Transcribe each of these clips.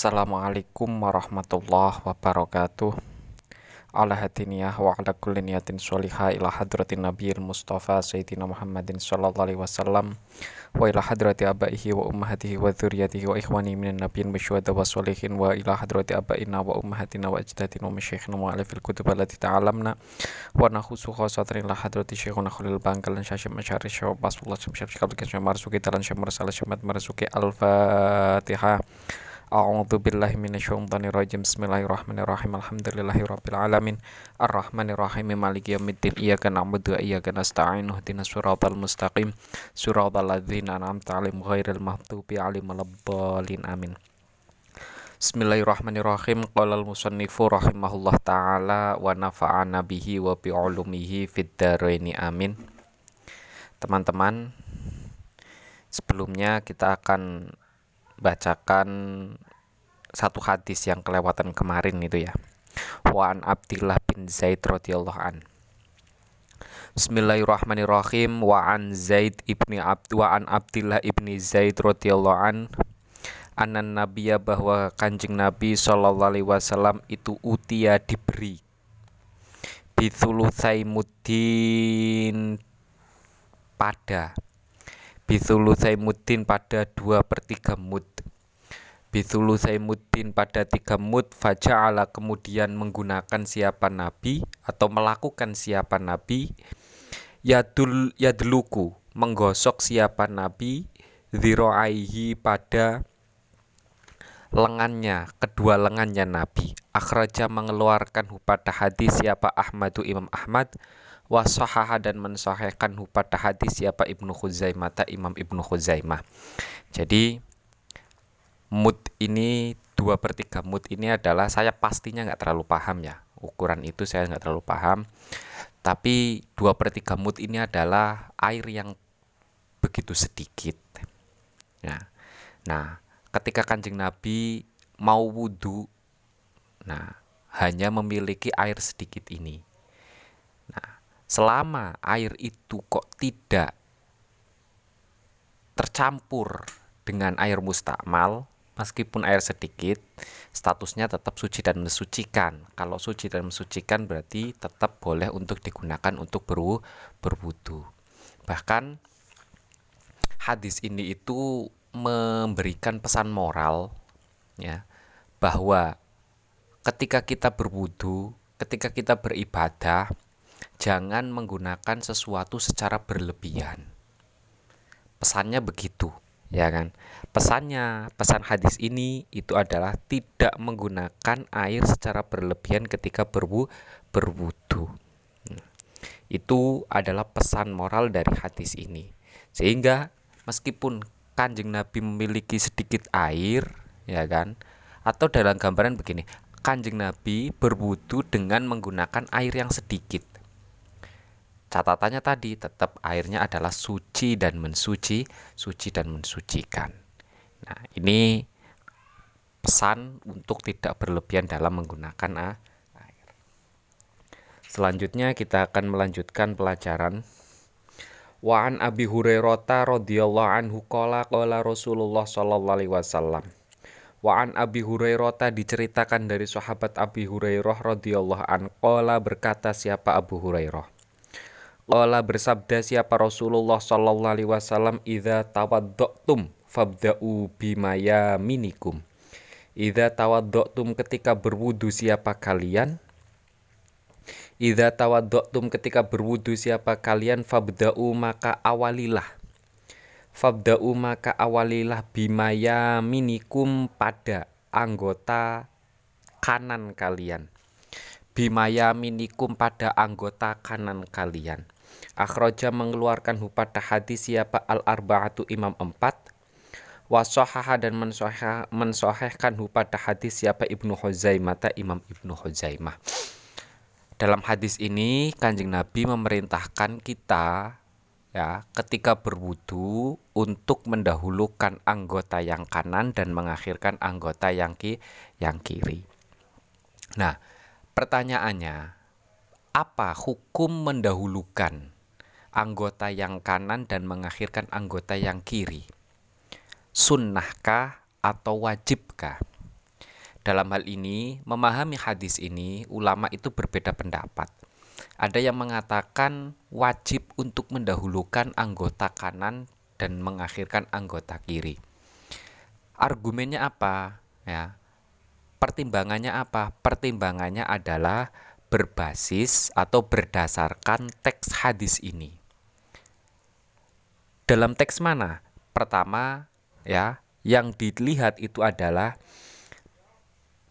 Assalamualaikum warahmatullahi wabarakatuh Ala hadiniyah wa ala kulli niyatin sholihah ila hadratin nabiyil mustafa sayyidina Muhammadin sallallahu alaihi wasallam wa ila hadrati abaihi wa ummahatihi wa dzurriyyatihi wa ikhwani minan nabiyyin wasyuhada wa sholihin wa ila hadrati abaina wa ummahatina wa ajdatina wa masyayikhina wa ala kutub allati ta'alamna wa nakhusu khosatrin ila hadrati syekhuna khulil bangkal dan syasyam masyari syawab basfullah syamsyab syakab kisah marsuki syamar salah syamat marsuki al-fatihah A'udzu billahi minasyaitonir rajim. Bismillahirrahmanirrahim. Alhamdulillahirabbil alamin. Arrahmanirrahim. Maliki yaumiddin. Iyyaka na'budu wa iyyaka nasta'in. Ihdinas siratal mustaqim. Siratal ladzina an'amta 'alaihim ghairil maghdubi 'alaihim waladdallin. Amin. Bismillahirrahmanirrahim. Qala al-musannifu rahimahullah taala wa nafa'ana bihi wa bi 'ulumihi fid dharaini. Amin. Teman-teman, sebelumnya kita akan bacakan satu hadis yang kelewatan kemarin itu ya. Wa an Abdillah bin Zaid radhiyallahu an. Bismillahirrahmanirrahim. Wa an Zaid ibni Abd wa an Abdillah ibni Zaid radhiyallahu an. Anan nabiya bahwa kanjeng nabi sallallahu alaihi wasallam itu utia diberi. Bithulutsai muddin pada. Bithulu Saimuddin pada dua per tiga mud Bithulu Saimuddin pada tiga mud Faja'ala kemudian menggunakan siapa nabi Atau melakukan siapa nabi Yadul yadluku Menggosok siapa nabi Ziro'aihi pada lengannya, kedua lengannya Nabi. Akhraja mengeluarkan pada hadis siapa Ahmadu Imam Ahmad wasahaha dan mensahihkan pada hadis siapa Ibnu Khuzaimah Imam Ibnu Khuzaimah. Jadi mut ini dua per tiga mut ini adalah saya pastinya nggak terlalu paham ya. Ukuran itu saya nggak terlalu paham. Tapi dua per tiga mut ini adalah air yang begitu sedikit. Ya. Nah ketika kanjeng Nabi mau wudhu nah hanya memiliki air sedikit ini. Nah selama air itu kok tidak tercampur dengan air mustakmal meskipun air sedikit statusnya tetap suci dan mensucikan. Kalau suci dan mensucikan berarti tetap boleh untuk digunakan untuk berwu berwudu. Bahkan hadis ini itu memberikan pesan moral ya bahwa ketika kita berwudu ketika kita beribadah jangan menggunakan sesuatu secara berlebihan. Pesannya begitu, ya kan? Pesannya, pesan hadis ini itu adalah tidak menggunakan air secara berlebihan ketika berwu berwudu. Hmm. Itu adalah pesan moral dari hadis ini. Sehingga meskipun Kanjeng Nabi memiliki sedikit air, ya kan? Atau dalam gambaran begini, Kanjeng Nabi berwudu dengan menggunakan air yang sedikit catatannya tadi tetap airnya adalah suci dan mensuci, suci dan mensucikan. Nah, ini pesan untuk tidak berlebihan dalam menggunakan air. Selanjutnya kita akan melanjutkan pelajaran Wa an Abi Hurairah radhiyallahu anhu qala qala Rasulullah sallallahu alaihi wasallam. Wa an Abi Hurairah diceritakan dari sahabat Abi Hurairah radhiyallahu an qala berkata siapa Abu Hurairah Qala bersabda siapa Rasulullah sallallahu alaihi wasallam idza tawadda'tum fabda'u bimaya minikum. Idza tawadda'tum ketika berwudu siapa kalian? Idza tawadda'tum ketika berwudu siapa kalian fabda'u maka awalilah. Fabda'u maka awalilah bimaya minikum pada anggota kanan kalian. Bimaya minikum pada anggota kanan kalian Akhraja mengeluarkan pada hadis siapa al-arba'atu imam empat? Wasohaha dan mensohehkan pada hadis siapa Ibnu Huzaimah? Imam Ibnu Huzaimah. Dalam hadis ini kanjeng Nabi memerintahkan kita ya ketika berwudu untuk mendahulukan anggota yang kanan dan mengakhirkan anggota yang ki yang kiri. Nah, pertanyaannya apa hukum mendahulukan anggota yang kanan dan mengakhirkan anggota yang kiri? Sunnahkah atau wajibkah? dalam hal ini memahami hadis ini ulama itu berbeda pendapat. Ada yang mengatakan wajib untuk mendahulukan anggota kanan dan mengakhirkan anggota kiri. Argumennya apa? Ya. Pertimbangannya apa? Pertimbangannya adalah berbasis atau berdasarkan teks hadis ini. Dalam teks mana? Pertama, ya, yang dilihat itu adalah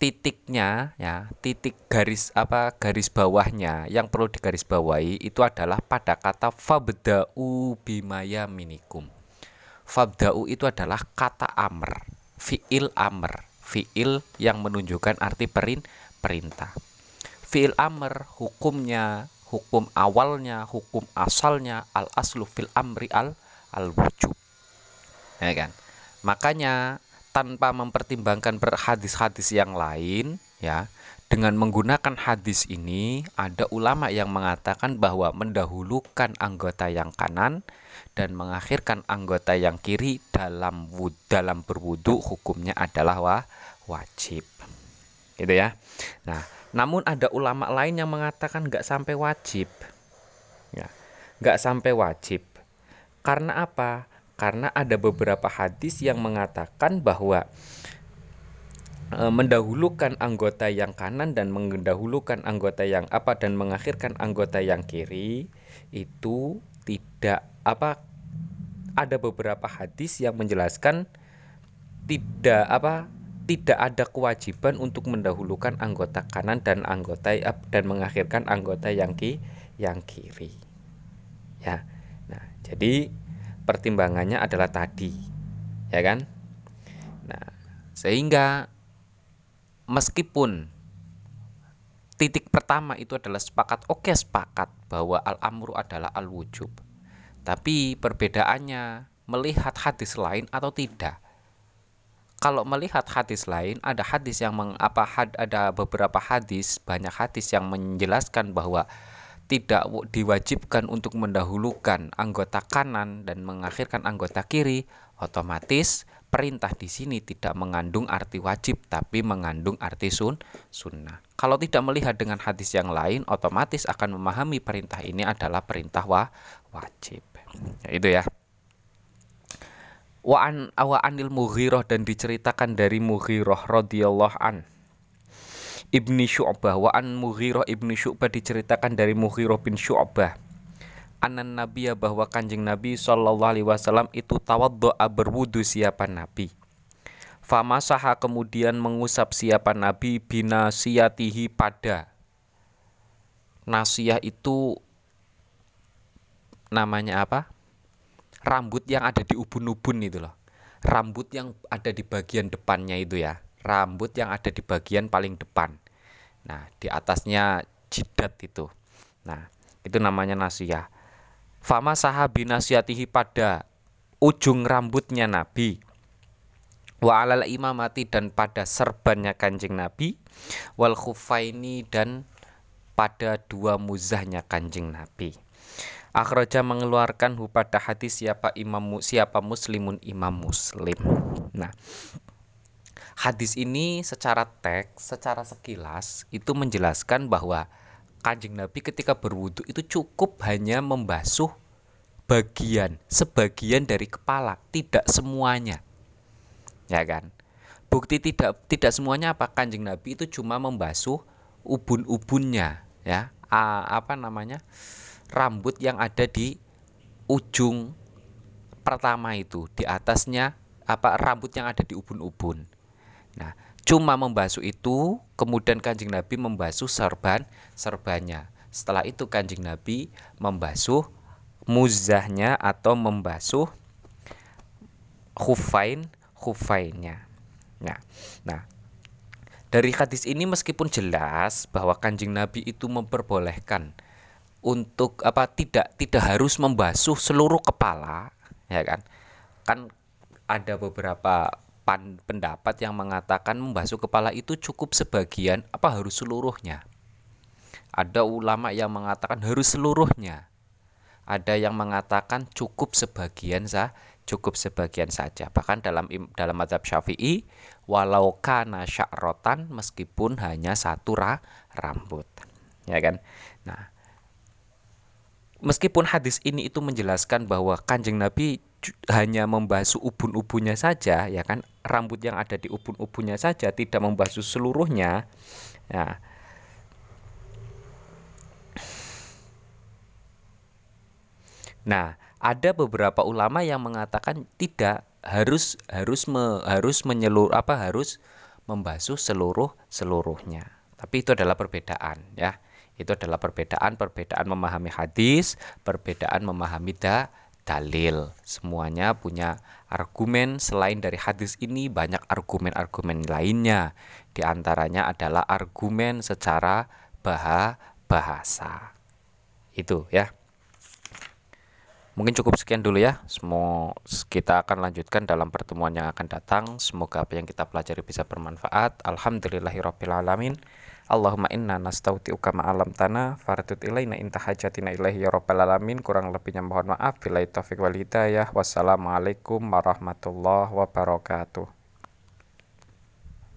titiknya ya titik garis apa garis bawahnya yang perlu digarisbawahi itu adalah pada kata fabda'u bimaya minikum fabda'u itu adalah kata amr fiil amr fiil yang menunjukkan arti perin perintah fiil amr hukumnya hukum awalnya hukum asalnya al aslu fil amri al al wujub ya kan? Makanya tanpa mempertimbangkan hadis-hadis yang lain ya dengan menggunakan hadis ini ada ulama yang mengatakan bahwa mendahulukan anggota yang kanan dan mengakhirkan anggota yang kiri dalam dalam berwudu hukumnya adalah wa, wajib. Gitu ya. Nah namun ada ulama lain yang mengatakan nggak sampai wajib. Ya nggak sampai wajib. Karena apa? Karena ada beberapa hadis yang mengatakan bahwa e, mendahulukan anggota yang kanan dan mendahulukan anggota yang apa dan mengakhirkan anggota yang kiri itu tidak apa ada beberapa hadis yang menjelaskan tidak apa tidak ada kewajiban untuk mendahulukan anggota kanan dan anggota dan mengakhirkan anggota yang ki yang kiri. Ya. Nah jadi pertimbangannya adalah tadi ya kan? Nah sehingga meskipun titik pertama itu adalah sepakat oke sepakat bahwa al amru adalah al wujub tapi perbedaannya melihat hadis lain atau tidak kalau melihat hadis lain ada hadis yang mengapa had, ada beberapa hadis banyak hadis yang menjelaskan bahwa tidak diwajibkan untuk mendahulukan anggota kanan dan mengakhirkan anggota kiri, otomatis perintah di sini tidak mengandung arti wajib tapi mengandung arti sun sunnah. Kalau tidak melihat dengan hadis yang lain, otomatis akan memahami perintah ini adalah perintah wa wajib. Ya, itu ya. Wa an awa anil Mughirah dan diceritakan dari Mughirah radhiyallahu an Ibni Syu'bah wa an Mughirah Ibni Syu'bah diceritakan dari Mughirah bin Syu'bah anan Nabi bahwa kanjeng Nabi Shallallahu Alaihi Wasallam itu tawaddoa berwudu siapa Nabi. Famasaha kemudian mengusap siapa Nabi binasiyatihi pada Nasiyah itu namanya apa? Rambut yang ada di ubun-ubun itu loh. Rambut yang ada di bagian depannya itu ya rambut yang ada di bagian paling depan. Nah, di atasnya jidat itu. Nah, itu namanya nasiyah. Fama sahabi nasiyatihi pada ujung rambutnya Nabi. Wa alal imamati dan pada serbannya kanjeng Nabi. Wal khufaini dan pada dua muzahnya kanjeng Nabi. Akhraja mengeluarkan pada hadis siapa imam siapa muslimun imam muslim. Nah, hadis ini secara teks, secara sekilas itu menjelaskan bahwa Kanjeng Nabi ketika berwudu itu cukup hanya membasuh bagian, sebagian dari kepala, tidak semuanya. Ya kan? Bukti tidak tidak semuanya apa Kanjeng Nabi itu cuma membasuh ubun-ubunnya, ya. A, apa namanya? Rambut yang ada di ujung pertama itu, di atasnya apa rambut yang ada di ubun-ubun. Nah, cuma membasuh itu, kemudian Kanjeng Nabi membasuh serban serbannya. Setelah itu Kanjeng Nabi membasuh muzahnya atau membasuh khufain khufainnya. Nah, nah dari hadis ini meskipun jelas bahwa Kanjeng Nabi itu memperbolehkan untuk apa tidak tidak harus membasuh seluruh kepala, ya kan? Kan ada beberapa pan, pendapat yang mengatakan membasuh kepala itu cukup sebagian apa harus seluruhnya. Ada ulama yang mengatakan harus seluruhnya. Ada yang mengatakan cukup sebagian sah, cukup sebagian saja. Bahkan dalam dalam mazhab Syafi'i walau kana sya'rotan meskipun hanya satu ra, rambut. Ya kan? Nah, meskipun hadis ini itu menjelaskan bahwa Kanjeng Nabi hanya membasuh ubun-ubunnya saja, ya kan? Rambut yang ada di ubun-ubunnya saja tidak membasuh seluruhnya. Ya. Nah, ada beberapa ulama yang mengatakan tidak harus harus me, harus menyelur apa harus membasuh seluruh seluruhnya. Tapi itu adalah perbedaan ya. Itu adalah perbedaan perbedaan memahami hadis, perbedaan memahami da, dalil. Semuanya punya argumen selain dari hadis ini banyak argumen-argumen lainnya. Di antaranya adalah argumen secara bah bahasa. Itu ya. Mungkin cukup sekian dulu ya. Semua kita akan lanjutkan dalam pertemuan yang akan datang. Semoga apa yang kita pelajari bisa bermanfaat. Alhamdulillahirabbil alamin. Allahumma inna nastauti'uka ma'alam tanah faratut ilaina inta hajatina ilaihi ya rabbal alamin. Kurang lebihnya mohon maaf. Bila taufik wal hidayah. Wassalamualaikum warahmatullahi wabarakatuh